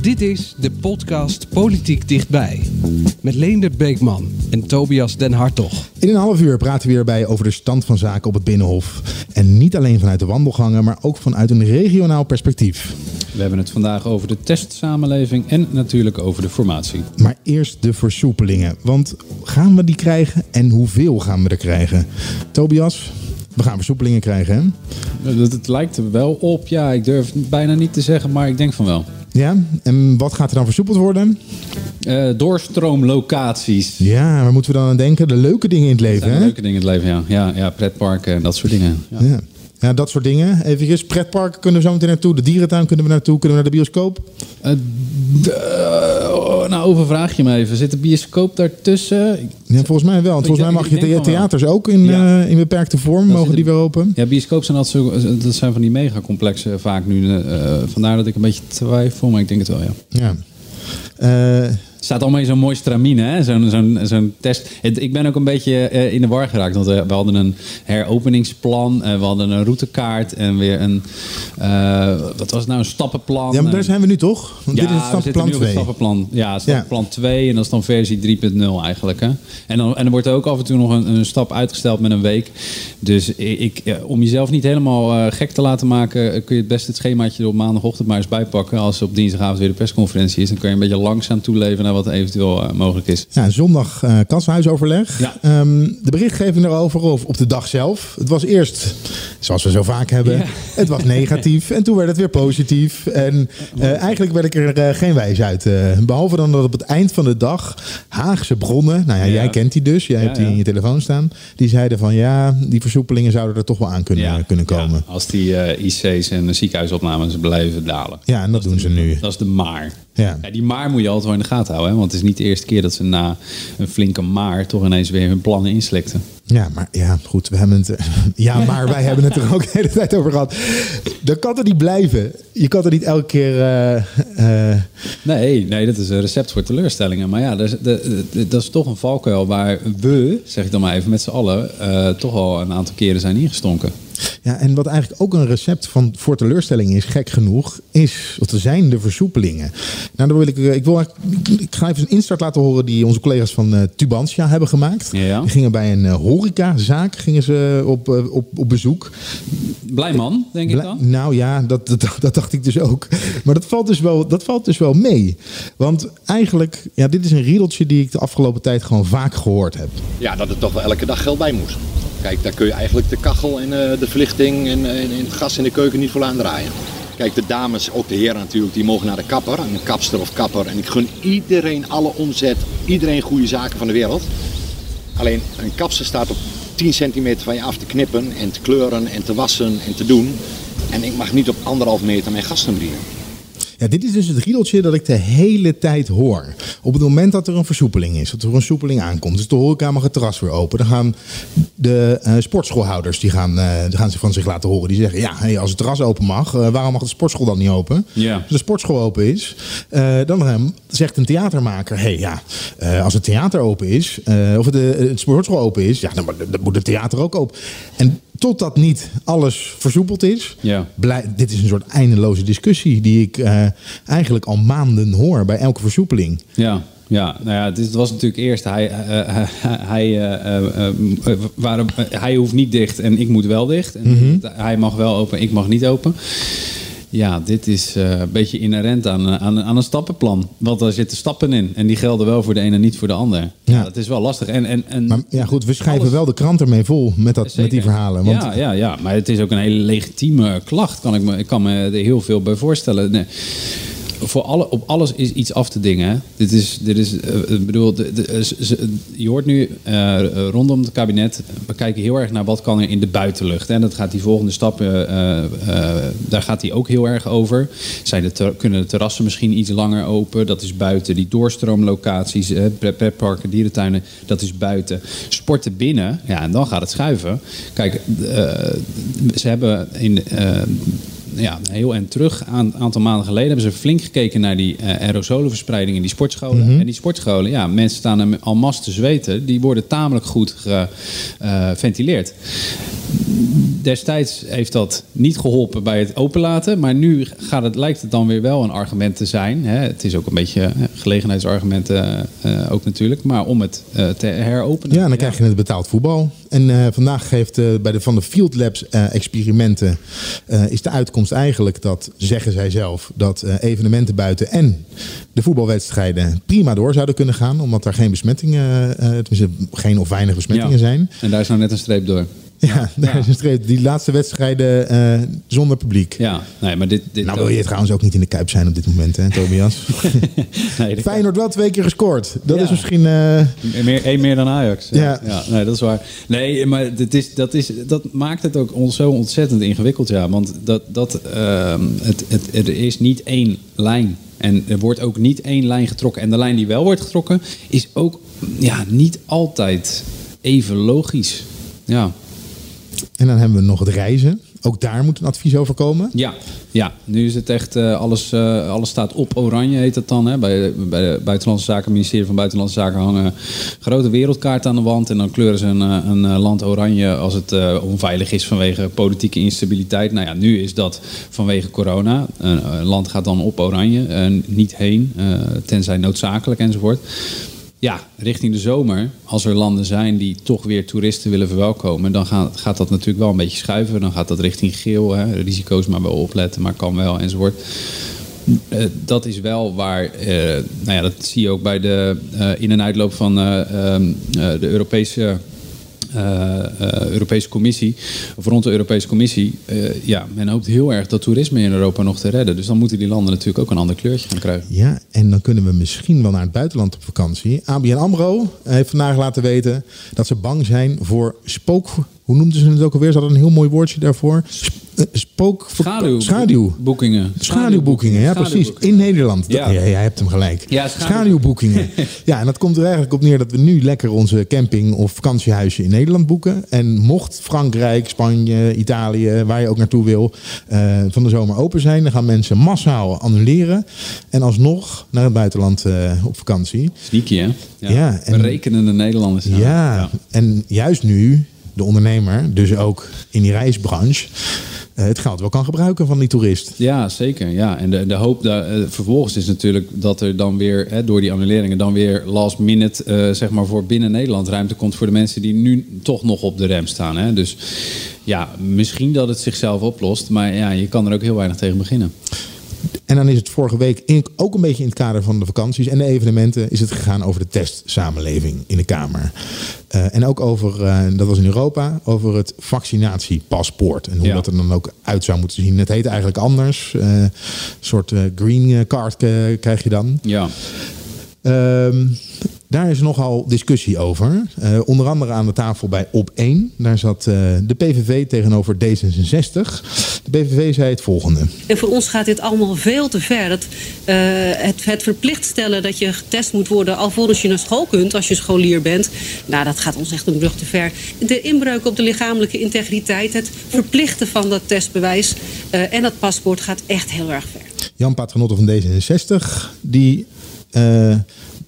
Dit is de podcast Politiek Dichtbij. Met Leendert Beekman en Tobias Den Hartog. In een half uur praten we weer bij over de stand van zaken op het Binnenhof. En niet alleen vanuit de wandelgangen, maar ook vanuit een regionaal perspectief. We hebben het vandaag over de testsamenleving en natuurlijk over de formatie. Maar eerst de versoepelingen. Want gaan we die krijgen en hoeveel gaan we er krijgen? Tobias, we gaan versoepelingen krijgen, hè? Het, het lijkt er wel op, ja, ik durf het bijna niet te zeggen, maar ik denk van wel. Ja, en wat gaat er dan versoepeld worden? Eh, doorstroomlocaties. Ja, waar moeten we dan aan denken? De leuke dingen in het leven, hè? leuke dingen in het leven, ja. Ja, ja pretparken en dat soort dingen. Ja. Ja. Ja, dat soort dingen. Even pretparken kunnen we zo meteen naartoe. De dierentuin kunnen we naartoe. Kunnen we naar de bioscoop? Eh, eh, oh, nou, overvraag je me even. Zit de bioscoop daartussen? Ja, volgens mij wel. Want volgens mij mag je the- wel. theaters ook in, Ja. eh, in beperkte vorm. Dat Mogen die de- weer open? Ja, bioscoop zijn altijd zo, dat zijn van die megacomplexen vaak nu. vandaar dat ik een beetje twijfel, maar ik denk het wel, ja. Ja. Staat allemaal in zo'n mooi stramine, hè? Zo'n zo'n zo'n test. Ik ben ook een beetje eh, in de war geraakt. Want eh, we hadden een heropeningsplan. eh, we hadden een routekaart. En weer een... wat was het nou? Een stappenplan. ja, maar daar zijn we nu toch? Want ja, dit is stappenplan nu op het 2. stappenplan. Ja, stappenplan 2 en dat is dan versie 3.0 eigenlijk. Hè? En, dan, en er wordt ook af en toe nog een, een stap uitgesteld met een week. Dus ik, om jezelf niet helemaal gek te laten maken... kun je het beste het schemaatje er op maandagochtend maar eens bijpakken. Als op dinsdagavond weer de persconferentie is... dan kun je een beetje langzaam toeleven naar wat eventueel eh, mogelijk is. Ja, zondag eh kassenhuisoverleg. Ja. Ehm, de berichtgeving daarover of op de dag zelf. Het was eerst, zoals we zo vaak hebben, Ja. het was negatief. En toen werd het weer positief. En eh, eigenlijk werd ik er geen wijs uit. eh, behalve dan dat op het eind van de dag Haagse bronnen, nou ja, Ja. jij kent die dus, jij hebt die in je telefoon staan. Die zeiden van ja, die versoepelingen zouden er toch wel aan kunnen, kunnen komen. Ja, als die IC's en ziekenhuisopnames blijven dalen. Ja, en dat doen ze nu. Dat is de maar. Ja. Ja, die maar moet je altijd wel in de gaten houden. Hè? Want het is niet de eerste keer dat ze na een flinke maar toch ineens weer hun plannen inslikten. Ja, maar ja, goed, we hebben het. Ja, maar wij hebben het er ook de hele tijd over gehad. Dat kan er niet blijven. Je kan er niet elke keer. eh, eh, Nee, nee, dat is een recept voor teleurstellingen. Maar ja, dat is, dat, dat- dat is toch een valkuil waar we, zeg ik dan maar even met z'n allen, eh, toch al een aantal keren zijn ingestonken. Ja, en wat eigenlijk ook een recept van, voor teleurstelling is, gek genoeg, is, of er zijn de versoepelingen. Nou, dan wil ik, eh, ik, wil, ik, ga even een instart laten horen die onze collega's van eh, Tubantia hebben gemaakt. Ja. Die gingen bij een eh, horecazaak gingen ze op, op, op bezoek. Blij man, denk ik dan. Nou ja, dat, dat, dat dacht ik dus ook. Maar dat valt dus wel, dat valt dus wel mee. Want eigenlijk, ja, dit is een riedeltje die ik de afgelopen tijd gewoon vaak gehoord heb. ja, dat er toch wel elke dag geld bij moest. Kijk, daar kun je eigenlijk de kachel en eh, de verlichting en, eh, en het gas in de keuken niet voor aan draaien. Kijk, de dames, ook de heren natuurlijk, die mogen naar de kapper, een kapster of kapper. En ik gun iedereen alle omzet, iedereen goede zaken van de wereld. Alleen een kapster staat op 10 centimeter van je af te knippen en te kleuren en te wassen en te doen. En ik mag niet op anderhalf meter mijn gasten bedienen. Ja, dit is dus het riedeltje dat ik de hele tijd hoor. Op het moment dat er een versoepeling is, dat er een versoepeling aankomt, dus de horeca mag het terras weer open, dan gaan de eh, sportschoolhouders die gaan, eh, die gaan zich van zich laten horen. Die zeggen, ja, hey, als het terras open mag, eh, waarom mag de sportschool dan niet open? Ja. Als de sportschool open is, dan eh, zegt een theatermaker, hey, ja, als het theater open is, of de, het sportschool open is, ja, dan, moet- dan moet het theater ook open. En totdat niet alles versoepeld is, Ja. blij- dit is een soort eindeloze discussie die ik eh, eigenlijk al maanden hoor bij elke versoepeling. Ja, ja, nou ja, het, was natuurlijk eerst, hij, eh, hij, waarom, hij hoeft niet dicht en ik moet wel dicht. En Hij mag wel open, ik mag niet open. Ja, dit is eh, een beetje inherent aan, eh, aan, aan een stappenplan. Want daar zitten stappen in. En die gelden wel voor de ene en niet voor de ander. Ja. Dat is wel lastig. En, en, en Maar ja, goed, we schrijven alles- wel de krant ermee vol met, dat, met die verhalen. Want Ja, ja, ja, maar het is ook een hele legitieme klacht. Kan ik, me, ik kan me er heel veel bij voorstellen. Nee. Voor alle, op alles is iets af te dingen. Dit is, dit is ik bedoel, de, eh, je hoort nu rondom het kabinet, we kijken heel erg naar wat kan er in de buitenlucht. Hè. Dat gaat die volgende stap, daar gaat hij ook heel erg over. Kunnen de terrassen misschien iets langer open? Dat is buiten. Die doorstroomlocaties, pretparken, dierentuinen, dat is buiten. Sporten binnen, ja, en dan gaat het schuiven. Kijk, ze hebben in... eh, ja, heel en terug, een aantal maanden geleden, hebben ze flink gekeken naar die eh, aerosolenverspreiding in die sportscholen. En die sportscholen, ja, mensen staan er al mas te zweten, die worden tamelijk goed geventileerd. Destijds heeft dat niet geholpen bij het openlaten, maar nu gaat het, lijkt het dan weer wel een argument te zijn. Hè. Het is ook een beetje eh, gelegenheidsargumenten eh, ook natuurlijk, maar om het eh, te heropenen. Ja, en dan krijg je het betaald voetbal. En eh, vandaag geeft bij de van de Field Labs experimenten is de uitkomst eigenlijk dat, zeggen zij zelf, dat evenementen buiten en de voetbalwedstrijden prima door zouden kunnen gaan, omdat er geen besmettingen, tenminste geen of weinig besmettingen Ja. zijn. En daar is nou net een streep door. Ja, daar is een streep. Die laatste wedstrijden eh, zonder publiek. Ja, nee, maar dit... dit Nou wil je trouwens ook niet in de Kuip zijn op dit moment, hè, Tobias? nee, dit- Feyenoord wel twee keer gescoord. Dat Ja. is misschien... eh, Meer, één meer dan Ajax. Ja. ja. nee, dat is waar. Nee, maar het is, dat, is, dat maakt het ook on- zo ontzettend ingewikkeld. Ja. Want dat, dat, ehm, het, het, er is niet één lijn. En er wordt ook niet één lijn getrokken. En de lijn die wel wordt getrokken, is ook ja, niet altijd even logisch. Ja. En dan hebben we nog het reizen. Ook daar moet een advies over komen. Ja, ja, nu is het echt, eh, alles, eh, alles staat op oranje, heet dat dan. Hè? Bij, bij de Buitenlandse Zaken, ministerie van Buitenlandse Zaken hangen grote wereldkaarten aan de wand. En dan kleuren ze een, eh, een land oranje als het onveilig is vanwege politieke instabiliteit. Nou ja, nu is dat vanwege corona. Een, land gaat dan op oranje, en niet heen, tenzij noodzakelijk enzovoort. Ja, richting de zomer, als er landen zijn die toch weer toeristen willen verwelkomen, dan gaat, gaat dat natuurlijk wel een beetje schuiven. Dan gaat dat richting geel, hè. risico's maar wel opletten, maar kan wel enzovoort. Eh, dat is wel waar, eh, nou ja, dat zie je ook bij de eh, in- en uitloop van eh, ehm, eh, de Europese Europese Commissie, of rond de Europese Commissie, eh, ja, men hoopt heel erg dat toerisme in Europa nog te redden. Dus dan moeten die landen natuurlijk ook een ander kleurtje gaan krijgen. Ja, en dan kunnen we misschien wel naar het buitenland op vakantie. ABN AMRO heeft vandaag laten weten dat ze bang zijn voor spook... Hoe noemden ze het ook alweer? Ze hadden een heel mooi woordje daarvoor. Sp- spook... Schaduw, Schaduw. boekingen. Schaduwboekingen, ja precies. Schaduwboekingen. In Nederland. Ja. Ja. jij hebt hem gelijk. Ja, schaduw- Schaduwboekingen. ja, en dat komt er eigenlijk op neer dat we nu lekker onze camping of vakantiehuisje in Nederland boeken. En mocht Frankrijk, Spanje, Italië, waar je ook naartoe wil, eh, van de zomer open zijn, dan gaan mensen massaal annuleren. En alsnog naar het buitenland eh, op vakantie. Sneaky, hè? Ja. Ja, en- Berekenende Nederlanders. Ja, en juist nu de ondernemer, dus ook in die reisbranche, eh, het geld wel kan gebruiken van die toerist. Ja, zeker. Ja. En de, de hoop daar, eh, vervolgens is natuurlijk dat er dan weer, hè, door die annuleringen, dan weer last minute, eh, zeg maar, voor binnen Nederland ruimte komt voor de mensen die nu toch nog op de rem staan. Hè. Dus ja, misschien dat het zichzelf oplost, maar ja, je kan er ook heel weinig tegen beginnen. En dan is het vorige week in- ook een beetje in het kader van de vakanties en de evenementen is het gegaan over de testsamenleving in de Kamer. Eh, en ook over, eh, dat was in Europa, over het vaccinatiepaspoort. En hoe Ja. dat er dan ook uit zou moeten zien. Het heet eigenlijk anders. Eh, een soort green card krijg je dan. Ja, Ehm, daar is nogal discussie over. Eh, onder andere aan de tafel bij Op1. Daar zat eh, de PVV tegenover D66. De PVV zei het volgende. En voor ons gaat dit allemaal veel te ver. Dat, eh, het, het verplicht stellen dat je getest moet worden alvorens je naar school kunt, als je scholier bent. Nou, dat gaat ons echt een brug te ver. De inbreuk op de lichamelijke integriteit, het verplichten van dat testbewijs en dat paspoort gaat echt heel erg ver. Jan Paternotte van D66, die eh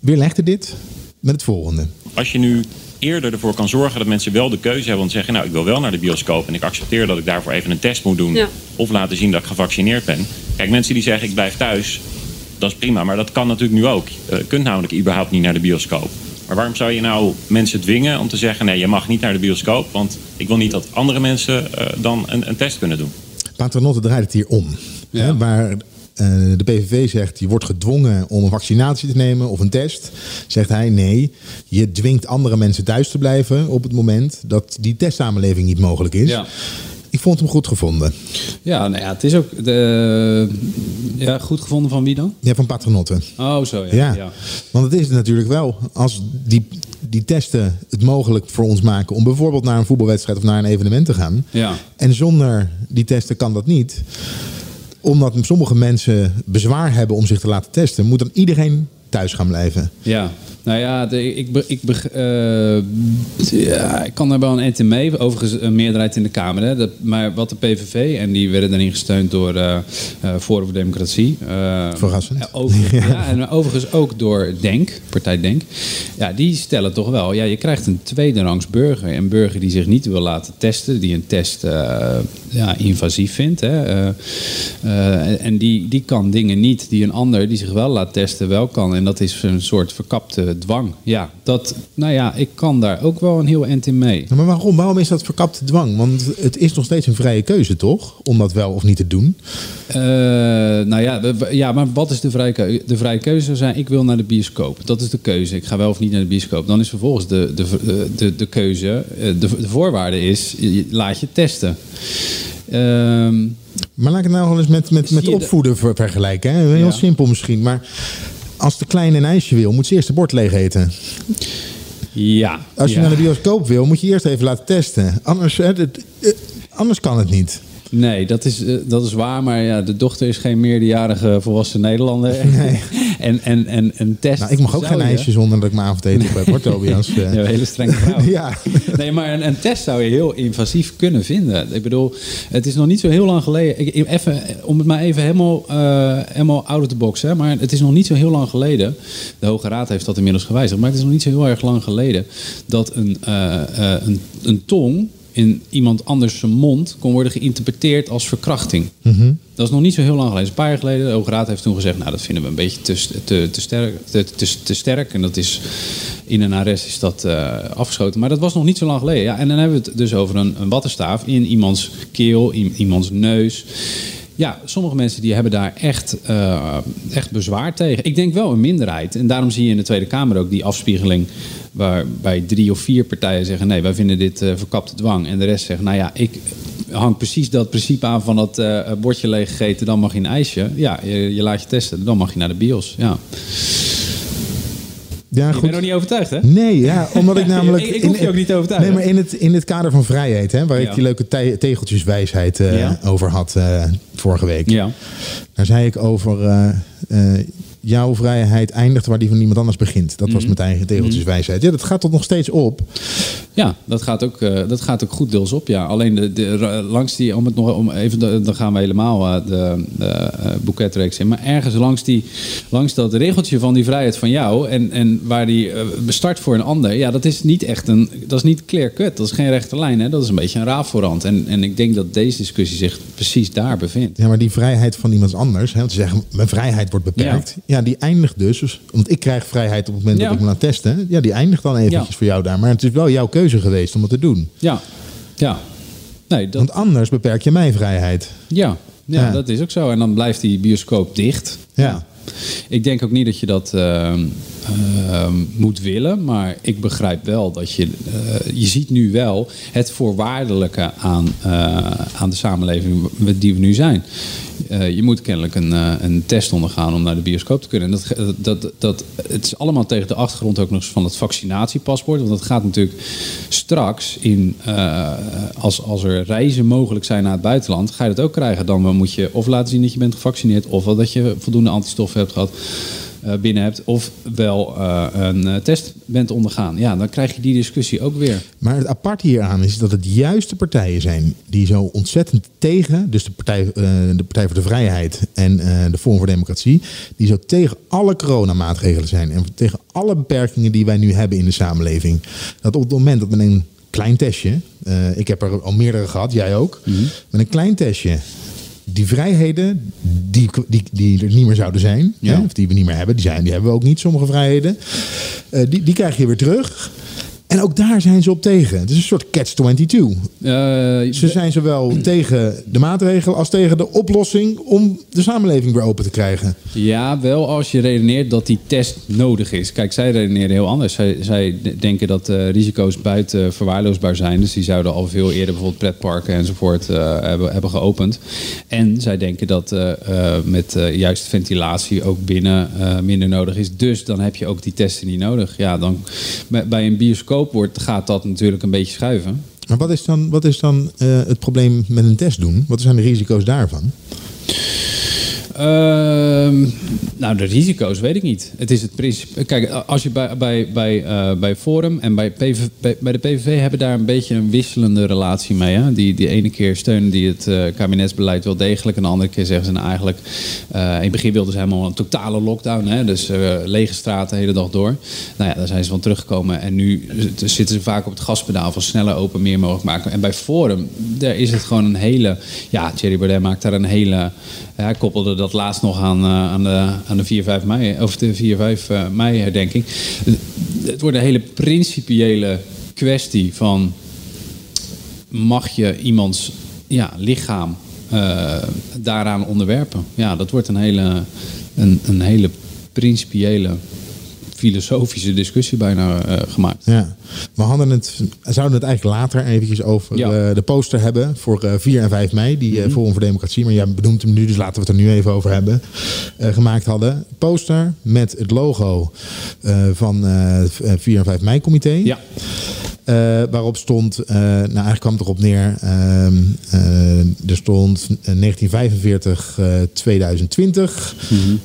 weerlegde dit met het volgende. Als je nu eerder ervoor kan zorgen dat mensen wel de keuze hebben om te zeggen: Nou, ik wil wel naar de bioscoop en ik accepteer dat ik daarvoor even een test moet doen. Ja. Of laten zien dat ik gevaccineerd ben. Kijk, mensen die zeggen: Ik blijf thuis, dat is prima, maar dat kan natuurlijk nu ook. Eh, Je kunt namelijk überhaupt niet naar de bioscoop. Maar waarom zou je nou mensen dwingen om te zeggen: Nee, je mag niet naar de bioscoop, want ik wil niet dat andere mensen eh, dan een, een test kunnen doen? Paternotte draait het hier om. Ja. Hè, waar eh, de PVV zegt, je wordt gedwongen om een vaccinatie te nemen of een test. Zegt hij, nee, je dwingt andere mensen thuis te blijven op het moment dat die testsamenleving niet mogelijk is. ja. Ik vond hem goed gevonden. Ja, nou ja, het is ook de, ja, goed gevonden van wie dan? Ja, van Patronotte. Oh, zo ja. Ja. ja. want het is natuurlijk wel, als die, die testen het mogelijk voor ons maken om bijvoorbeeld naar een voetbalwedstrijd of naar een evenement te gaan. Ja. En zonder die testen kan dat niet. Omdat sommige mensen bezwaar hebben om zich te laten testen, moet dan iedereen thuis gaan blijven. Ja, nou ja, de, ik, ik, beg- eh, ja, ik kan daar wel een ente mee. Overigens een meerderheid in de Kamer. Hè. Dat, maar wat de PVV, en die werden daarin gesteund door eh eh, Forum voor Democratie. eh, Verrassend. eh, Overigens, ja. en overigens ook door Denk, partij Denk. Ja, die stellen toch wel, ja, je krijgt een tweede rangs burger. Een burger die zich niet wil laten testen, die een test eh, ja, invasief vindt. Hè. Eh, eh, en die, die kan dingen niet die een ander die zich wel laat testen wel kan. En dat is een soort verkapte dwang. Ja, dat, nou ja, ik kan daar ook wel een heel eind in mee. Maar waarom? Waarom is dat verkapte dwang? Want het is nog steeds een vrije keuze, toch? Om dat wel of niet te doen. Eh, nou ja, ja, maar wat is de vrije keuze? De vrije keuze zou zijn, ik wil naar de bioscoop. Dat is de keuze. Ik ga wel of niet naar de bioscoop. Dan is vervolgens de, de, de, de, de keuze, eh, de, de voorwaarde is, laat je testen. Ehm, Maar laat ik het nou gewoon eens met, met, met opvoeden ver- vergelijken. Hè? Heel Ja. simpel misschien. Maar als de kleine een ijsje wil, moet ze eerst de bord leeg eten. ja. Als je ja. naar de bioscoop wil, moet je eerst even laten testen. Anders, hè, het- eh, anders kan het niet. Nee, dat is, eh, dat is waar. Maar ja, de dochter is geen meerderjarige volwassen Nederlander. en, en, en een test. Nou, ik mag ook geen je- ijsje zonder dat ik mijn avondeten op heb, hoor, Tobias. Ja, een hele strenge vrouw. ja. Nee, maar een, een test zou je heel invasief kunnen vinden. Ik bedoel, het is nog niet zo heel lang geleden. Ik, even, om het maar even helemaal, eh, helemaal out of the box. Hè, maar het is nog niet zo heel lang geleden. De Hoge Raad heeft dat inmiddels gewijzigd. Maar het is nog niet zo heel erg lang geleden. dat een, eh, eh, een, een tong in iemand anders zijn mond kon worden geïnterpreteerd als verkrachting. Dat is nog niet zo heel lang geleden. Een paar jaar geleden. De Hoge Raad heeft toen gezegd... nou, dat vinden we een beetje te, te, te, sterk, te, te, te sterk. En dat is... in een arrest is dat eh, afgeschoten. Maar dat was nog niet zo lang geleden. Ja, en dan hebben we het dus over een, een wattenstaaf... in iemands keel, in iemands neus... Ja, sommige mensen die hebben daar echt, eh, echt bezwaar tegen. Ik denk wel een minderheid. En daarom zie je in de Tweede Kamer ook die afspiegeling... waarbij drie of vier partijen zeggen... nee, wij vinden dit eh, verkapte dwang. En de rest zegt, nou ja, ik hang precies dat principe aan van dat eh, bordje leeg gegeten... dan mag je een ijsje. Ja, je, je laat je testen, dan mag je naar de bios. Ja. Ja, Je goed. bent nog niet overtuigd, hè? Nee, ja, omdat ik namelijk... Ik- ik hoef je ook niet te overtuigen. Nee, maar in het, in het kader van vrijheid, hè, waar Ja. ik die leuke te- tegeltjeswijsheid eh, Ja. over had eh, vorige week. Ja. Daar zei ik over eh, jouw vrijheid eindigt waar die van iemand anders begint. Dat Mhm. was mijn eigen tegeltjeswijsheid. Ja, dat gaat tot nog steeds op. Ja, dat gaat ook, eh, dat gaat ook goed deels op. Ja. Alleen de, de, langs die, om het nog om even, de- dan gaan we helemaal eh, de, eh, boeketreeks in. Maar ergens langs, die, langs dat regeltje van die vrijheid van jou en, en waar die bestart voor een ander, ja, dat is niet echt een, dat is niet clear cut. Dat is geen rechte lijn. Hè? Dat is een beetje een raafvoorhand. En, en ik denk dat deze discussie zich precies daar bevindt. Ja, maar die vrijheid van iemand anders, hè, want ze zeggen mijn vrijheid wordt beperkt. Ja, die eindigt dus, dus- want ik krijg vrijheid op het moment Ja. dat ik me laat testen. Ja, die eindigt dan eventjes Ja. voor jou daar. Maar het is wel jouw keuze geweest om het te doen. Ja, ja. Nee, dat, Want anders beperk je mijn vrijheid. Ja, ja, Ja. dat is ook zo. En dan blijft die bioscoop dicht. Ja. Ik denk ook niet dat je dat ehm, ehm, moet willen, maar ik begrijp wel dat je. eh, je ziet nu wel het voorwaardelijke aan, eh, aan de samenleving die we nu zijn. Eh, je moet kennelijk een, een test ondergaan om naar de bioscoop te kunnen. En dat, dat, dat, het is allemaal tegen de achtergrond ook nog eens van het vaccinatiepaspoort. Want dat gaat natuurlijk straks in. als, als er reizen mogelijk zijn naar het buitenland, ga je dat ook krijgen. Dan moet je of laten zien dat je bent gevaccineerd, of dat je voldoende antistoffen hebt gehad. eh, binnen hebt, of wel eh, een eh, test bent ondergaan. Ja, dan krijg je die discussie ook weer. Maar het apart hieraan is dat het juist de partijen zijn die zo ontzettend tegen, dus de Partij, de partij voor de Vrijheid en de Forum voor Democratie, die zo tegen alle coronamaatregelen zijn en tegen alle beperkingen die wij nu hebben in de samenleving. Dat op het moment dat men een klein testje, ik heb er al meerdere gehad, jij ook, met een klein testje. Die vrijheden die, die, die er niet meer zouden zijn, Ja. hè, of die we niet meer hebben, die, zijn, die hebben we ook niet, sommige vrijheden. eh, die, die krijg je weer terug. En ook daar zijn ze op tegen. Het is een soort catch-22. Eh, Ze zijn zowel tegen de maatregel als tegen de oplossing om de samenleving weer open te krijgen. Ja, wel als je redeneert dat die test nodig is. Kijk, zij redeneren heel anders. Zij, zij denken dat eh, risico's buiten verwaarloosbaar zijn. Dus die zouden al veel eerder bijvoorbeeld pretparken enzovoort eh, hebben, hebben geopend. En zij denken dat eh, eh, met eh, juist ventilatie ook binnen eh, minder nodig is. Dus dan heb je ook die testen niet nodig. Ja, dan bij, bij een bioscoop wordt, gaat dat natuurlijk een beetje schuiven. Maar wat is dan, wat is dan eh, het probleem met een test doen? Wat zijn de risico's daarvan? Ehm, nou, de risico's weet ik niet. Het is het principe. Kijk, als je bij, bij, bij, eh, bij Forum en bij, PV, bij de PVV hebben daar een beetje een wisselende relatie mee. Hè? Die, die ene keer steunen die het eh, kabinetsbeleid wel degelijk. En de andere keer zeggen ze nou eigenlijk. eh, in het begin wilden ze helemaal een totale lockdown. Hè? Dus lege straten de hele dag door. Nou ja, daar zijn ze van teruggekomen. En nu zitten ze vaak op het gaspedaal van sneller open, meer mogelijk maken. En bij Forum, daar is het gewoon een hele. Ja, Thierry Baudet maakt daar een hele. Hij koppelde dat laatst nog aan, eh, aan, de, aan de 4, 5 mei, of de 4, 5 eh, mei herdenking. Het wordt een hele principiële kwestie van mag je iemands ja, lichaam eh, daaraan onderwerpen? Ja, dat wordt een hele, een, een hele principiële, filosofische discussie bijna eh, gemaakt. Ja, we hadden het, zouden het eigenlijk later eventjes over Ja. Eh, de poster hebben voor eh, 4 en 5 mei, die eh, Forum voor Democratie, maar jij benoemt hem nu, dus laten we het er nu even over hebben, eh, gemaakt hadden. Poster met het logo eh, van eh 4 en 5 mei comité. Ja. Eh, waarop stond, eh, nou eigenlijk kwam het erop neer, ehm, eh, er stond eh, 1945 eh, 2020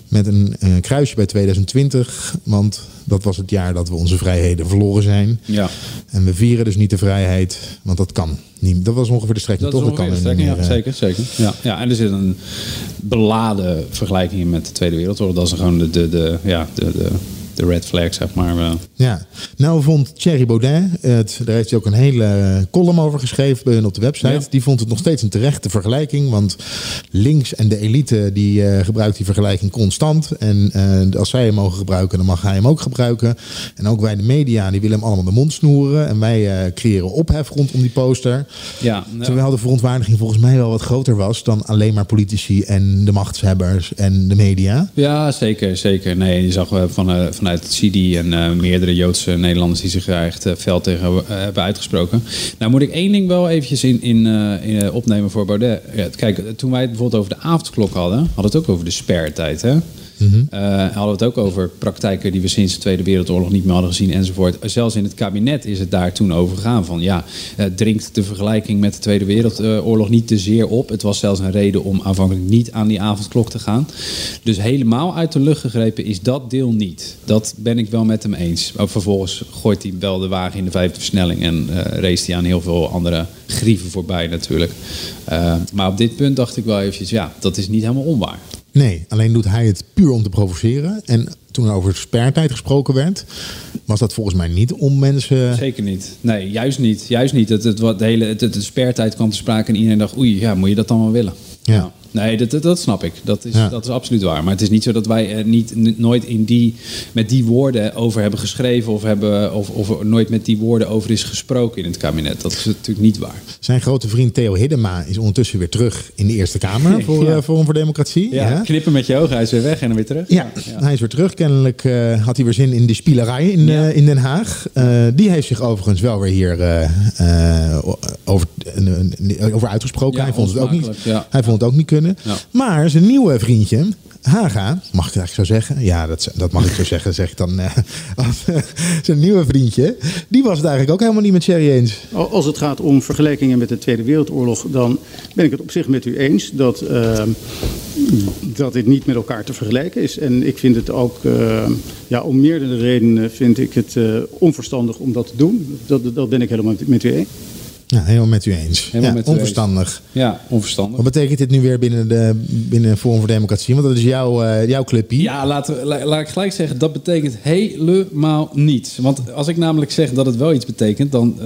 met een kruisje bij 2020, want dat was het jaar dat we onze vrijheden verloren zijn. Ja. En we vieren dus niet de vrijheid, want dat kan niet. Dat was ongeveer de strekking, Dat toch? ongeveer kan de strekking, ja, zeker, zeker. Ja, ja, en er zit een beladen vergelijking in met de Tweede Wereldoorlog. Dat is gewoon de, de, de, ja, de, de, de red flag, zeg maar. eh. Ja, nou vond Thierry Baudet, het, daar heeft hij ook een hele column over geschreven bij hun op de website. Ja. Die vond het nog steeds een terechte vergelijking. Want links en de elite die eh, gebruikt die vergelijking constant. En eh, als zij hem mogen gebruiken, dan mag hij hem ook gebruiken. En ook wij de media, die willen hem allemaal de mond snoeren. En wij eh, creëren ophef rondom die poster. Ja, nou, Terwijl de verontwaardiging volgens mij wel wat groter was dan alleen maar politici en de machtshebbers en de media. Ja, zeker, zeker. Nee, je zag eh, van, eh, vanuit CIDI en eh, meerdere Joodse Nederlanders die zich daar echt eh, fel tegen eh, hebben uitgesproken. Nou moet ik één ding wel eventjes in, in, in, opnemen voor Baudet. Ja, kijk, toen wij het bijvoorbeeld over de avondklok hadden, hadden we het ook over de spertijd. Hè? Eh, hadden we het ook over praktijken die we sinds de Tweede Wereldoorlog niet meer hadden gezien enzovoort. Zelfs in het kabinet is het daar toen over gegaan van ja, eh, dringt de vergelijking met de Tweede Wereldoorlog niet te zeer op. Het was zelfs een reden om aanvankelijk niet aan die avondklok te gaan. Dus helemaal uit de lucht gegrepen is dat deel niet. Dat ben ik wel met hem eens. Maar vervolgens gooit hij wel de wagen in de vijfde versnelling en eh race hij aan heel veel andere grieven voorbij natuurlijk. Maar op dit punt dacht ik wel eventjes, ja, dat is niet helemaal onwaar. Nee, alleen doet hij het puur om te provoceren. En toen er over spertijd gesproken werd, was dat volgens mij niet om mensen. Zeker niet. Nee, juist niet. Juist niet. Het, het, wat de hele het, het, de spertijd kwam te sprake en iedereen dacht, oei, ja, moet je dat dan wel willen? Ja. Nee, dat, dat, dat snap ik. Dat is, Ja. dat is absoluut waar. Maar het is niet zo dat wij er niet, nooit in die, met die woorden over hebben geschreven of, hebben, of, of er nooit met die woorden over is gesproken in het kabinet. Dat is natuurlijk niet waar. Zijn grote vriend Theo Hiddema is ondertussen weer terug in de Eerste Kamer voor Ja. eh, Forum voor Democratie. Ja, knippen met je ogen, hij is weer weg en dan weer terug. Ja, hij is weer terug. Kennelijk eh, had hij weer zin in de spielerij in, Ja. eh, in Den Haag. Die heeft zich overigens wel weer hier over, over uitgesproken. Ja, hij, vond het ook niet, ja. hij vond het ook niet kunnen. Ja. Maar zijn nieuwe vriendje, Haga, mag ik het eigenlijk zo zeggen? Ja, dat, dat mag ik zo zeggen, zeg ik dan. eh, eh, zijn nieuwe vriendje, die was het eigenlijk ook helemaal niet met Sherry eens. Als het gaat om vergelijkingen met de Tweede Wereldoorlog, dan ben ik het op zich met u eens dat, uh, dat dit niet met elkaar te vergelijken is. En ik vind het ook, uh, ja, om meerdere redenen vind ik het uh, onverstandig om dat te doen. Dat, dat ben ik helemaal met u eens. Ja, helemaal met u eens. Helemaal ja, met u onverstandig. Ja, onverstandig. Wat betekent dit nu weer binnen, de, binnen Forum voor Democratie? Want dat is jouw, uh, jouw clubje. Ja, laten we, la, laat ik gelijk zeggen, dat betekent helemaal niets. Want als ik namelijk zeg dat het wel iets betekent, dan uh,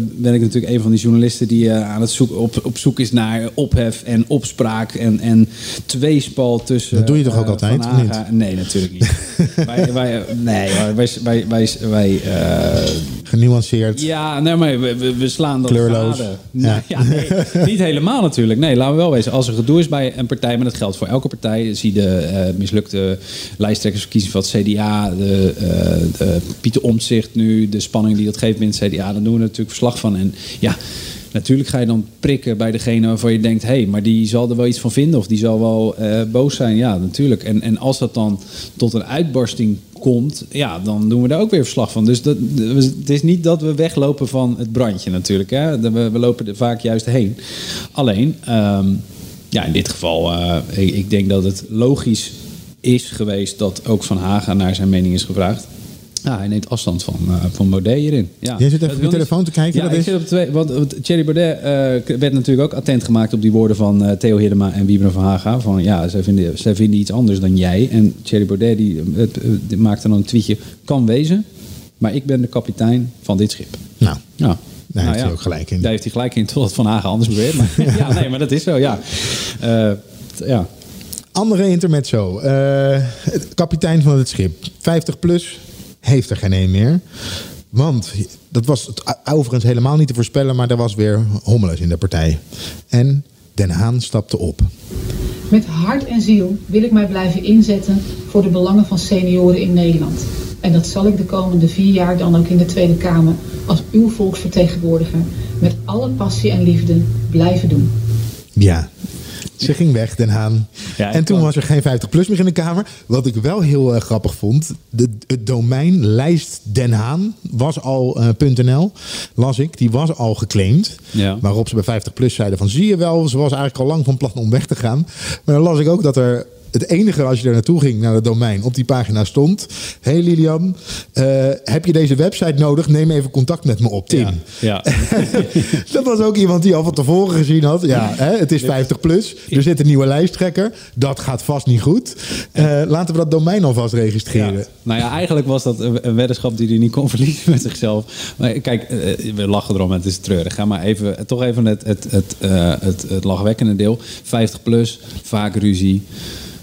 ben ik natuurlijk een van die journalisten die uh, aan het zoek, op, op zoek is naar ophef en opspraak en, en tweespal tussen. Dat doe je toch ook altijd, Haga. Nee, natuurlijk niet. wij, wij, nee, wij, wij, wij, wij genuanceerd. Ja, nee, maar we, we, we slaan dat Kleurloos. Ja. Nou, ja, nee, niet helemaal natuurlijk. Nee, laten we wel wezen. Als er gedoe is bij een partij, maar dat geldt voor elke partij. Zie de eh, mislukte lijsttrekkersverkiezing van het CDA, de, de Pieter Omtzigt nu, de spanning die dat geeft binnen het CDA. Dan doen we natuurlijk verslag van. En ja, natuurlijk ga je dan prikken bij degene waarvan je denkt... hé, hey, maar die zal er wel iets van vinden of die zal wel eh, boos zijn. Ja, natuurlijk. En, en als dat dan tot een uitbarsting komt, ja, dan doen we daar ook weer verslag van. Dus dat, het is niet dat we weglopen van het brandje natuurlijk. Hè? We, we lopen er vaak juist heen. Alleen, ehm, ja, in dit geval, eh, ik, ik denk dat het logisch is geweest dat ook Van Haga naar zijn mening is gevraagd. Ja, hij neemt afstand van, eh van Baudet hierin. Ja. Jij zit even op je telefoon te kijken, Ja, ik is- zit op twee. Want, want Thierry Baudet eh, werd natuurlijk ook attent gemaakt op die woorden van eh, Theo Hiddema en Wiebren van Haga. Van ja, zij vinden, zij vinden iets anders dan jij. En Thierry Baudet die, die maakte dan een tweetje. Kan wezen, maar ik ben de kapitein van dit schip. Nou, Ja. daar heeft ja. hij ook gelijk in. Daar heeft hij gelijk in, totdat Van Haga anders beweert. Maar, ja, nee, maar dat is zo, ja. Ja. Andere intermezzo. Kapitein van het schip. 50 plus heeft er geen een meer. Want dat was het overigens helemaal niet te voorspellen, maar er was weer hommeles in de partij. En Den Haan stapte op. Met hart en ziel wil ik mij blijven inzetten voor de belangen van senioren in Nederland. En dat zal ik de komende vier jaar dan ook in de Tweede Kamer als uw volksvertegenwoordiger met alle passie en liefde blijven doen. Ja, ze ging weg, Den Haan. Ja, en toen kwam- was er geen 50 plus meer in de Kamer. Wat ik wel heel eh, grappig vond. De, het domein lijst Den Haan was al eh, .nl, las ik. Die was al geclaimd. Ja. Waarop ze bij 50 plus zeiden van zie je wel, ze was eigenlijk al lang van plan om weg te gaan. Maar dan las ik ook dat er het enige als je daar naartoe ging, naar het domein, op die pagina stond. hey Lilian, eh, heb je deze website nodig? Neem even contact met me op, Tim. Ja, ja. dat was ook iemand die al van tevoren gezien had. Ja, hè, het is 50 plus. Er zit een nieuwe lijsttrekker. Dat gaat vast niet goed. Eh, laten we dat domein alvast registreren. Ja. Nou ja, eigenlijk was dat een weddenschap die hij niet kon verliezen met zichzelf. Maar kijk, eh, we lachen erom het is treurig. Ga maar even, toch even het, het, het, het, het lachwekkende deel. 50 plus, vaak ruzie.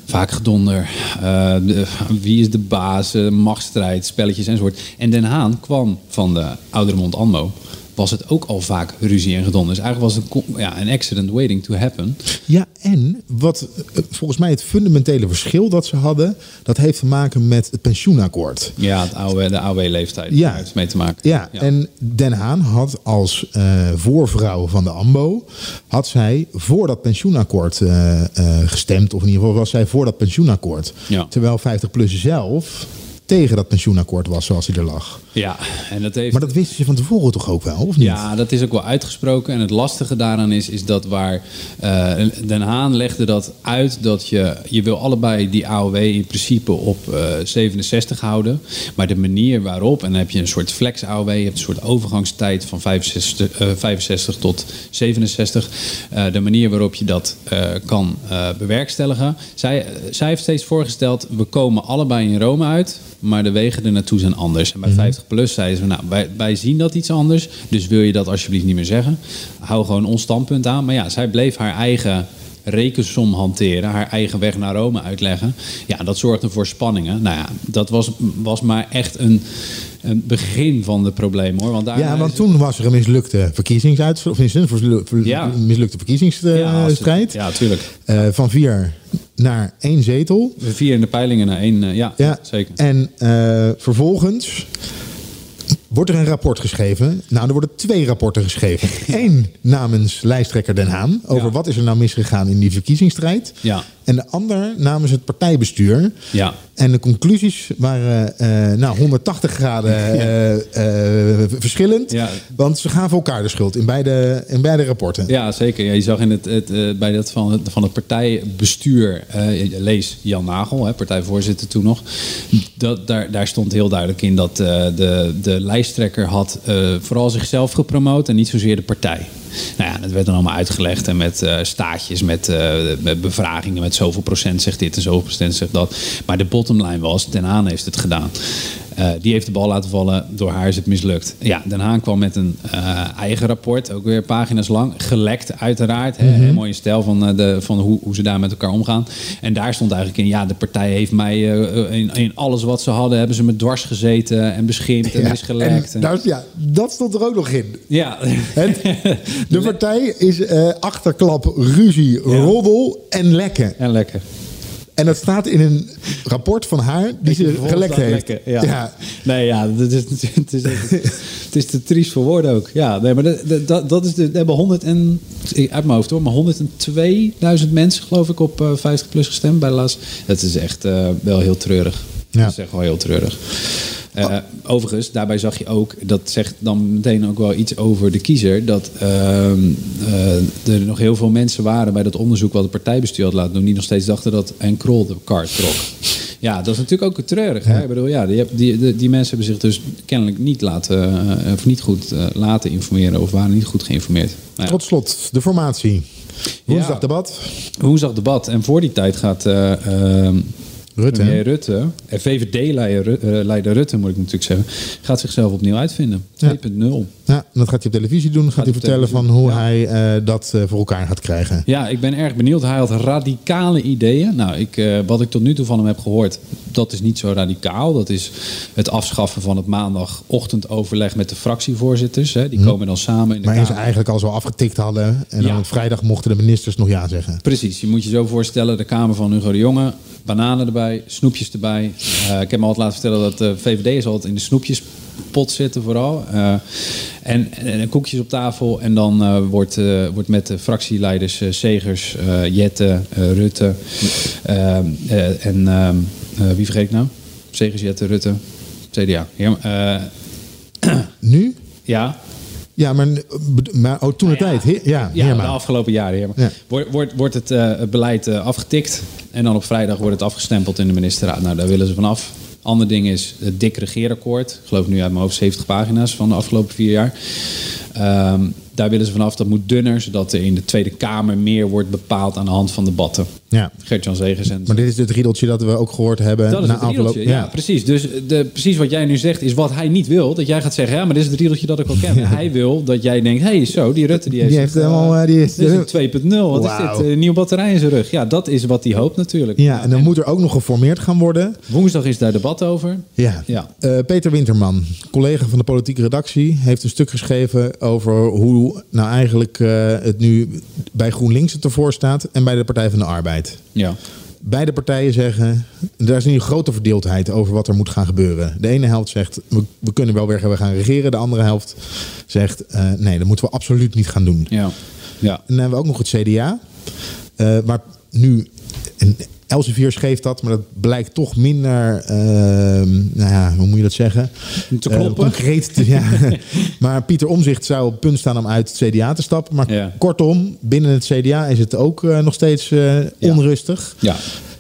Vaak gedonder. Eh, de- wie is de baas? eh, machtsstrijd, spelletjes enzovoort. En Den Haan kwam van de Oudermond Anmo. Was het ook al vaak ruzie en gedonder. Dus eigenlijk was het een ja, een accident waiting to happen. Ja, en wat eh, volgens mij het fundamentele verschil dat ze hadden, dat heeft te maken met het pensioenakkoord. Ja, het oude, de AOW-leeftijd. Ja. Heeft mee te maken. Ja, en Den Haan had als eh, voorvrouw van de AMBO... had zij voor dat pensioenakkoord eh, gestemd. Of in ieder geval was zij voor dat pensioenakkoord. Ja. Terwijl 50PLUS zelf tegen dat pensioenakkoord was zoals hij er lag. Ja, en dat heeft... Maar dat wisten ze van tevoren toch ook wel, of niet? Ja, dat is ook wel uitgesproken. En het lastige daaraan is, is dat waar eh, Den Haan legde dat uit dat je, je wil allebei die AOW in principe op eh, 67 houden. Maar de manier waarop, en dan heb je een soort flex AOW, je hebt een soort overgangstijd van 65, eh, 65 tot 67. Eh, de manier waarop je dat eh, kan eh, bewerkstelligen. Zij, zij heeft steeds voorgesteld, we komen allebei in Rome uit. Maar de wegen er naartoe zijn anders. En bij 50 plus zeiden ze, nou, wij, wij zien dat iets anders. Dus wil je dat alsjeblieft niet meer zeggen? Hou gewoon ons standpunt aan. Maar ja, zij bleef haar eigen rekensom hanteren. Haar eigen weg naar Rome uitleggen. Ja, dat zorgde voor spanningen. Nou ja, dat was, was maar echt een, een begin van de problemen hoor. Want Ja, want toen was er een mislukte verkiezingsuitslag. Of een Ja. mislukte verkiezingsstrijd. Ja, tuurlijk. Eh, van vier naar één zetel. Vier in de peilingen naar één. eh, ja, Ja, zeker. En eh, vervolgens wordt er een rapport geschreven. Nou, er worden twee rapporten geschreven. Eén namens lijsttrekker Den Haan. Over Ja. wat is er nou misgegaan in die verkiezingsstrijd. Ja. En de ander namens het partijbestuur. Ja. En de conclusies waren eh, nou, 180 graden eh, eh, verschillend. Ja. Want ze gaven elkaar de schuld in beide, in beide rapporten. Ja, zeker. Ja, je zag in het, het, bij dat van het, van het partijbestuur, lees Jan Nagel, hè, partijvoorzitter toen nog. Dat, daar, daar stond heel duidelijk in dat de, de lijsttrekker had vooral zichzelf gepromoot en niet zozeer de partij. Nou ja, dat werd dan allemaal uitgelegd en met eh, staatjes, met, eh, met bevragingen, met zoveel procent zegt dit en zoveel procent zegt dat. Maar de bottomline was, Den Haan heeft het gedaan. Eh, die heeft de bal laten vallen, door haar is het mislukt. Ja, Den Haan kwam met een eh, eigen rapport, ook weer pagina's lang. Gelekt uiteraard, Mhm. een mooie stijl van, eh, de, van hoe, hoe ze daar met elkaar omgaan. En daar stond eigenlijk in, ja, de partij heeft mij in, in alles wat ze hadden, hebben ze me dwars gezeten en beschimpt en Ja, misgelekt. en daar- ja, dat stond er ook nog in. Ja. De partij is achterklap, ruzie, roddel en lekken. En lekken. En dat staat in een rapport van haar die ze gelekt heeft. lekken, ja. Nee, ja, dat is, het, is, het is te triest voor woorden ook. Ja, nee, maar dat, dat, dat is de, we hebben 100 en, uit mijn hoofd hoor, maar 102.000 mensen geloof ik op eh, 50 plus gestemd bij de laatste. Dat is echt eh, wel heel treurig. Ja. Dat is echt wel heel treurig. Eh, overigens, daarbij zag je ook, dat zegt dan meteen ook wel iets over de kiezer, dat ehm, eh, er nog heel veel mensen waren bij dat onderzoek wat het partijbestuur had laten doen, die nog steeds dachten dat en Krol de kaart trok. Ja, dat is natuurlijk ook treurig. Hè? Ik bedoel, ja, die, die, die, die mensen hebben zich dus kennelijk niet laten, eh, of niet goed laten informeren of waren niet goed geïnformeerd. Nou ja. Tot slot, de formatie. Woensdag Ja. debat. Woensdag debat. En voor die tijd gaat eh, ehm, Rutte. premier Rutte, en VVD-leider eh, leider Rutte moet ik natuurlijk zeggen, gaat zichzelf opnieuw uitvinden. 2.0. Ja, dat gaat hij op televisie doen. Gaat, Gaat hij vertellen van hoe ja. hij eh, dat eh, voor elkaar gaat krijgen. Ja, ik ben erg benieuwd. Hij had radicale ideeën. Nou, ik, wat ik tot nu toe van hem heb gehoord, dat is niet zo radicaal. Dat is het afschaffen van het maandagochtendoverleg met de fractievoorzitters. Hè. Die Hm. komen dan samen in de Maar Kamer. eigenlijk al zo afgetikt hadden. En dan op vrijdag mochten de ministers nog ja zeggen. Precies, je moet je zo voorstellen, de Kamer van Hugo de Jonge, bananen erbij, snoepjes erbij. Eh, ik heb me altijd laten vertellen dat de VVD'ers altijd in de snoepjespot zitten vooral. Eh, en, en, en koekjes op tafel en dan eh, wordt, eh, wordt met de fractieleiders eh, Segers, eh, Jette, eh, Rutte eh, eh, en ehm, eh, wie vergeet ik nou? Segers, Jette, Rutte, CDA. Ja, eh, Nu? ja, Ja, maar, maar oh, toen de tijd. He- ja, ja, de afgelopen jaren. Ja. Ja. Wordt, wordt, wordt het, eh, beleid eh, afgetikt en dan op vrijdag wordt het afgestempeld in de ministerraad. Nou, daar willen ze vanaf. Ander ding is het dik regeerakkoord. Ik geloof nu uit mijn hoofd 70 pagina's van de afgelopen vier jaar. Ehm, daar willen ze vanaf. Dat moet dunner, zodat er in de Tweede Kamer meer wordt bepaald aan de hand van debatten. Ja. Gert-Jan Zegers en Maar dit is het riedeltje dat we ook gehoord hebben. dat is na afloop. riedeltje, ja. precies. Dus de, precies wat jij nu zegt is wat hij niet wil. Dat jij gaat zeggen, ja, maar dit is het riedeltje dat ik al ken. Hij wil dat jij denkt, hé, hey, zo, die Rutte die heeft... Die heeft eh, helemaal, eh, die is- dit is een 2.0. Wat is dit? Een nieuwe batterij in zijn rug. Ja, dat is wat hij hoopt natuurlijk. Ja, en dan moet er ook nog geformeerd gaan worden. Woensdag is daar debat over. Ja. Ja. Eh, Peter Winterman, collega van de politieke redactie, heeft een stuk geschreven over hoe nou eigenlijk eh, het nu bij GroenLinks het ervoor staat en bij de Partij van de Arbeid. Ja. Beide partijen zeggen, er is nu een grote verdeeldheid over wat er moet gaan gebeuren. De ene helft zegt, we, we kunnen wel weer we gaan regeren. De andere helft zegt, eh, nee, dat moeten we absoluut niet gaan doen. Ja. ja. En dan hebben we ook nog het CDA. eh, waar nu, Elsevier schreef dat, maar dat blijkt toch minder, eh, nou ja, hoe moet je dat zeggen? Te Eh, kloppen. concreet, te- ja. maar Pieter Omzicht zou op punt staan om uit het CDA te stappen. Maar Ja. kortom, binnen het CDA is het ook eh, nog steeds eh, onrustig. Ja.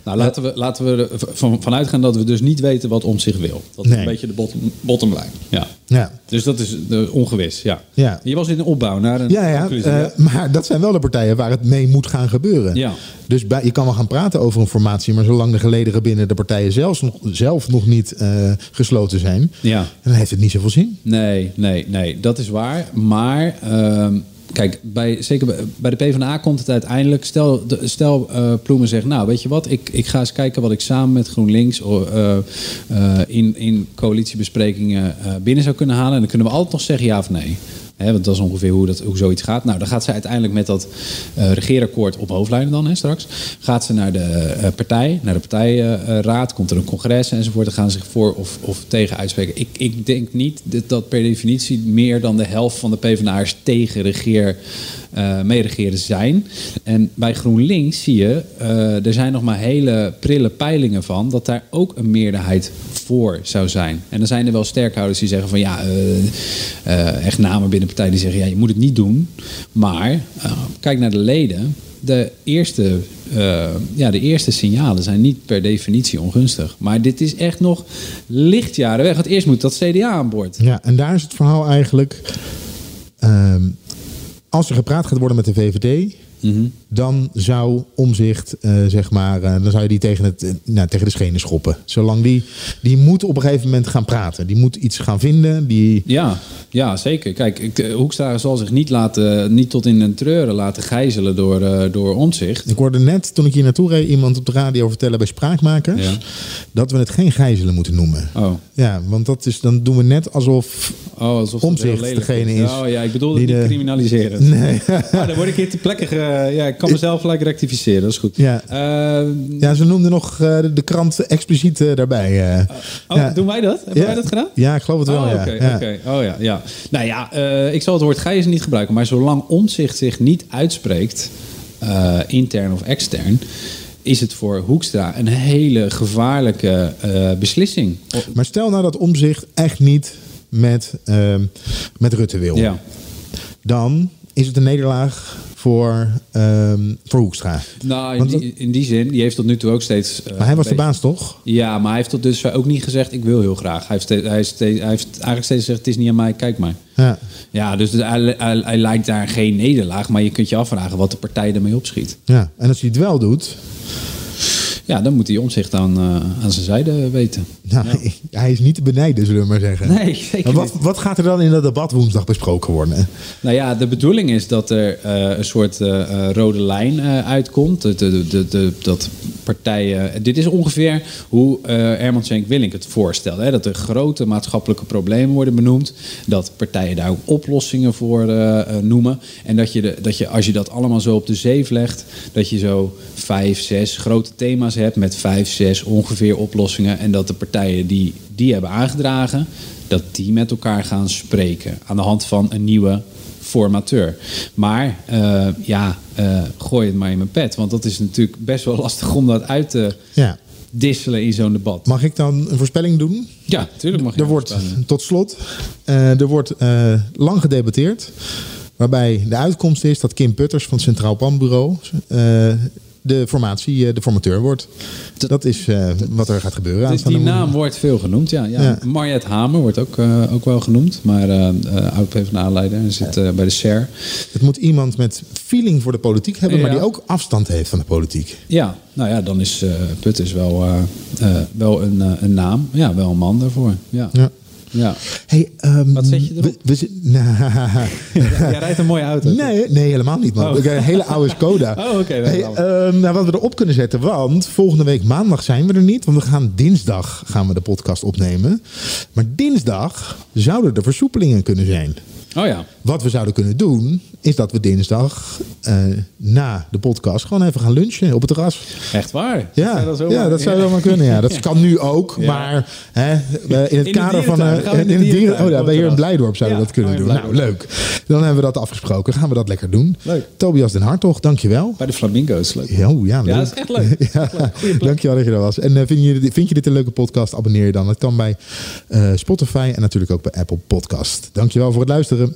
Nou, laten we, laten we ervan vanuit gaan dat we dus niet weten wat om zich wil. Dat is Nee. een beetje de bottom, bottom line. Ja. Ja. Dus dat is de ongewis, ja. Ja. Je was in een opbouw naar een Ja, ja, conclusie. eh, ja. maar dat zijn wel de partijen waar het mee moet gaan gebeuren. Ja. Dus bij, je kan wel gaan praten over een formatie, maar zolang de gelederen binnen de partijen zelfs nog, zelf nog niet eh, gesloten zijn, Ja. dan heeft het niet zoveel zin. Nee, nee, nee, dat is waar. Maar ehm, kijk, bij, zeker bij- de PvdA komt het uiteindelijk. Stel, stel eh, Ploemen zegt, nou weet je wat, ik, ik ga eens kijken wat ik samen met GroenLinks eh, eh, in, in coalitiebesprekingen binnen zou kunnen halen. En dan kunnen we altijd nog zeggen ja of nee. Want dat is ongeveer hoe, dat, hoe zoiets gaat. Nou, dan gaat ze uiteindelijk met dat eh regeerakkoord op hoofdlijnen dan hè, straks. Gaat ze naar de eh, partij, naar de partijraad, komt er een congres enzovoort. Dan gaan ze zich voor of, of tegen uitspreken. Ik, ik denk niet dat, dat per definitie meer dan de helft van de PvdA'ers tegen regeer, eh meeregeren zijn. En bij GroenLinks zie je, eh, er zijn nog maar hele prille peilingen van, dat daar ook een meerderheid voor zou zijn. En dan zijn er wel sterkhouders die zeggen van ja, eh, echt namen binnen de partij die zeggen ja, je moet het niet doen. Maar kijk naar de leden. De eerste, ja, de eerste signalen zijn niet per definitie ongunstig. Maar dit is echt nog lichtjaren weg. Want eerst moet dat CDA aan boord. Ja, en daar is het verhaal eigenlijk. ehm, als er gepraat gaat worden met de VVD, Mhm. Dan zou omzicht, eh, zeg maar, eh, dan zou je die tegen, het, eh, nou, tegen de schenen schoppen. Zolang die, die moet op een gegeven moment gaan praten. Die moet iets gaan vinden. Die, Ja, ja zeker. Kijk, ik, Hoekstra zal zich niet, laten, niet tot in een treuren laten gijzelen door, door omzicht. ik hoorde net, toen ik hier naartoe reed, iemand op de radio vertellen bij Spraakmakers, Ja. dat we het geen gijzelen moeten noemen. Oh. Ja, want dat is, dan doen we net alsof Oh, alsof lelijk degene is Oh ja, ik bedoel die het niet de- criminaliseren. Nee. Maar dan word ik hier te plekke... ge- ja, ik kan mezelf gelijk rectificeren, dat is goed. Ja. Eh, Ja, ze noemden nog eh, de krant expliciet eh, daarbij. eh. oh, ja. doen wij dat? Hebben Ja. wij dat gedaan? Ja, ik geloof het wel, Oh, ja. Oh ja, ja. Nou ja, ik zal het woord gijzen niet gebruiken, maar zolang omzicht zich niet uitspreekt, intern of extern, is het voor Hoekstra een hele gevaarlijke beslissing. Maar stel nou dat omzicht echt niet met, ehm, met Rutte wil. Ja. Dan is het een nederlaag voor, ehm, voor Hoekstra. Nou, in die, in die zin, die heeft tot nu toe ook steeds. eh, Maar hij was de baas toch? Ja, maar hij heeft tot dus ook niet gezegd: ik wil heel graag. Hij heeft, steeds, hij, heeft steeds- hij heeft eigenlijk steeds gezegd: het is niet aan mij, kijk maar. Ja. Ja, dus hij, hij, hij lijkt daar geen nederlaag, maar je kunt je afvragen wat de partij ermee opschiet. ja. En als hij het wel doet, Ja, dan moet hij omzicht aan, eh, aan zijn zijde weten. nou, hij is niet te benijden, zullen we maar zeggen. Nee, zeker Maar wat, niet. wat gaat er dan in dat debat woensdag besproken worden? Nou ja, de bedoeling is dat er eh, een soort eh, rode lijn uitkomt. De, de, de, de- dat partijen. Dit is ongeveer hoe Herman Schenk Willink het voorstelde. Hè? Dat er grote maatschappelijke problemen worden benoemd. Dat partijen daar ook oplossingen voor noemen. En dat je, de, dat je, als je dat allemaal zo op de zeef legt, dat je zo vijf, zes grote thema's hebt met vijf, zes ongeveer oplossingen. En dat de partijen die die hebben aangedragen, dat die met elkaar gaan spreken aan de hand van een nieuwe formateur. Maar eh, ja, eh, gooi het maar in mijn pet. Want dat is natuurlijk best wel lastig om dat uit te Ja. disselen in zo'n debat. Mag ik dan een voorspelling doen? Ja, natuurlijk mag je Er een wordt, tot slot, eh, er wordt eh, lang gedebatteerd. Waarbij de uitkomst is dat Kim Putters van het Centraal Planbureau eh, de formatie, eh, de formateur wordt. Dat is eh, wat er gaat gebeuren. Dus die naam wordt veel genoemd, ja. ja. Ja. Mariette Hamer wordt ook, eh, ook wel genoemd. Maar uh, oud-PVDA-leider en zit bij de SER. Het moet iemand met feeling voor de politiek hebben, maar die ook afstand heeft van de politiek. Ja, nou ja, dan is eh Putters wel, wel een, een naam. Ja, wel een man daarvoor. Ja. Ja. Ja. Hey, ehm, Wat zet je erop? We, we zit- nou, Jij rijdt een mooie auto. nee, nee, helemaal niet, man. Oh. Ik heb een hele oude Skoda. Oh, oké, Hey, ehm, nou, wat we erop kunnen zetten, want volgende week maandag zijn we er niet. Want we gaan dinsdag gaan we de podcast opnemen. Maar dinsdag zouden er versoepelingen kunnen zijn. Oh ja. Wat we zouden kunnen doen, is dat we dinsdag eh, na de podcast gewoon even gaan lunchen op het terras. Echt waar? Ja, Zou dat zomaar- ja, dat zou wel kunnen. Ja. Dat kan nu ook, Ja. maar hè, in het de kader van... in de dieren, oh ja, bij hier in. Blijdorp zouden we dat kunnen oh, doen. Nou, leuk. Dan hebben we dat afgesproken. Gaan we dat lekker doen. Leuk. Tobias den Hartog, dankjewel. Bij de Flamingo's, leuk. Oh, ja, leuk. Ja, dat is echt leuk. Ja, dankjewel dat je er was. En eh, vind, je, dit- vind je dit een leuke podcast? Abonneer je dan. Dat kan bij eh, Spotify en natuurlijk ook bij Apple Podcast. Dankjewel voor het luisteren.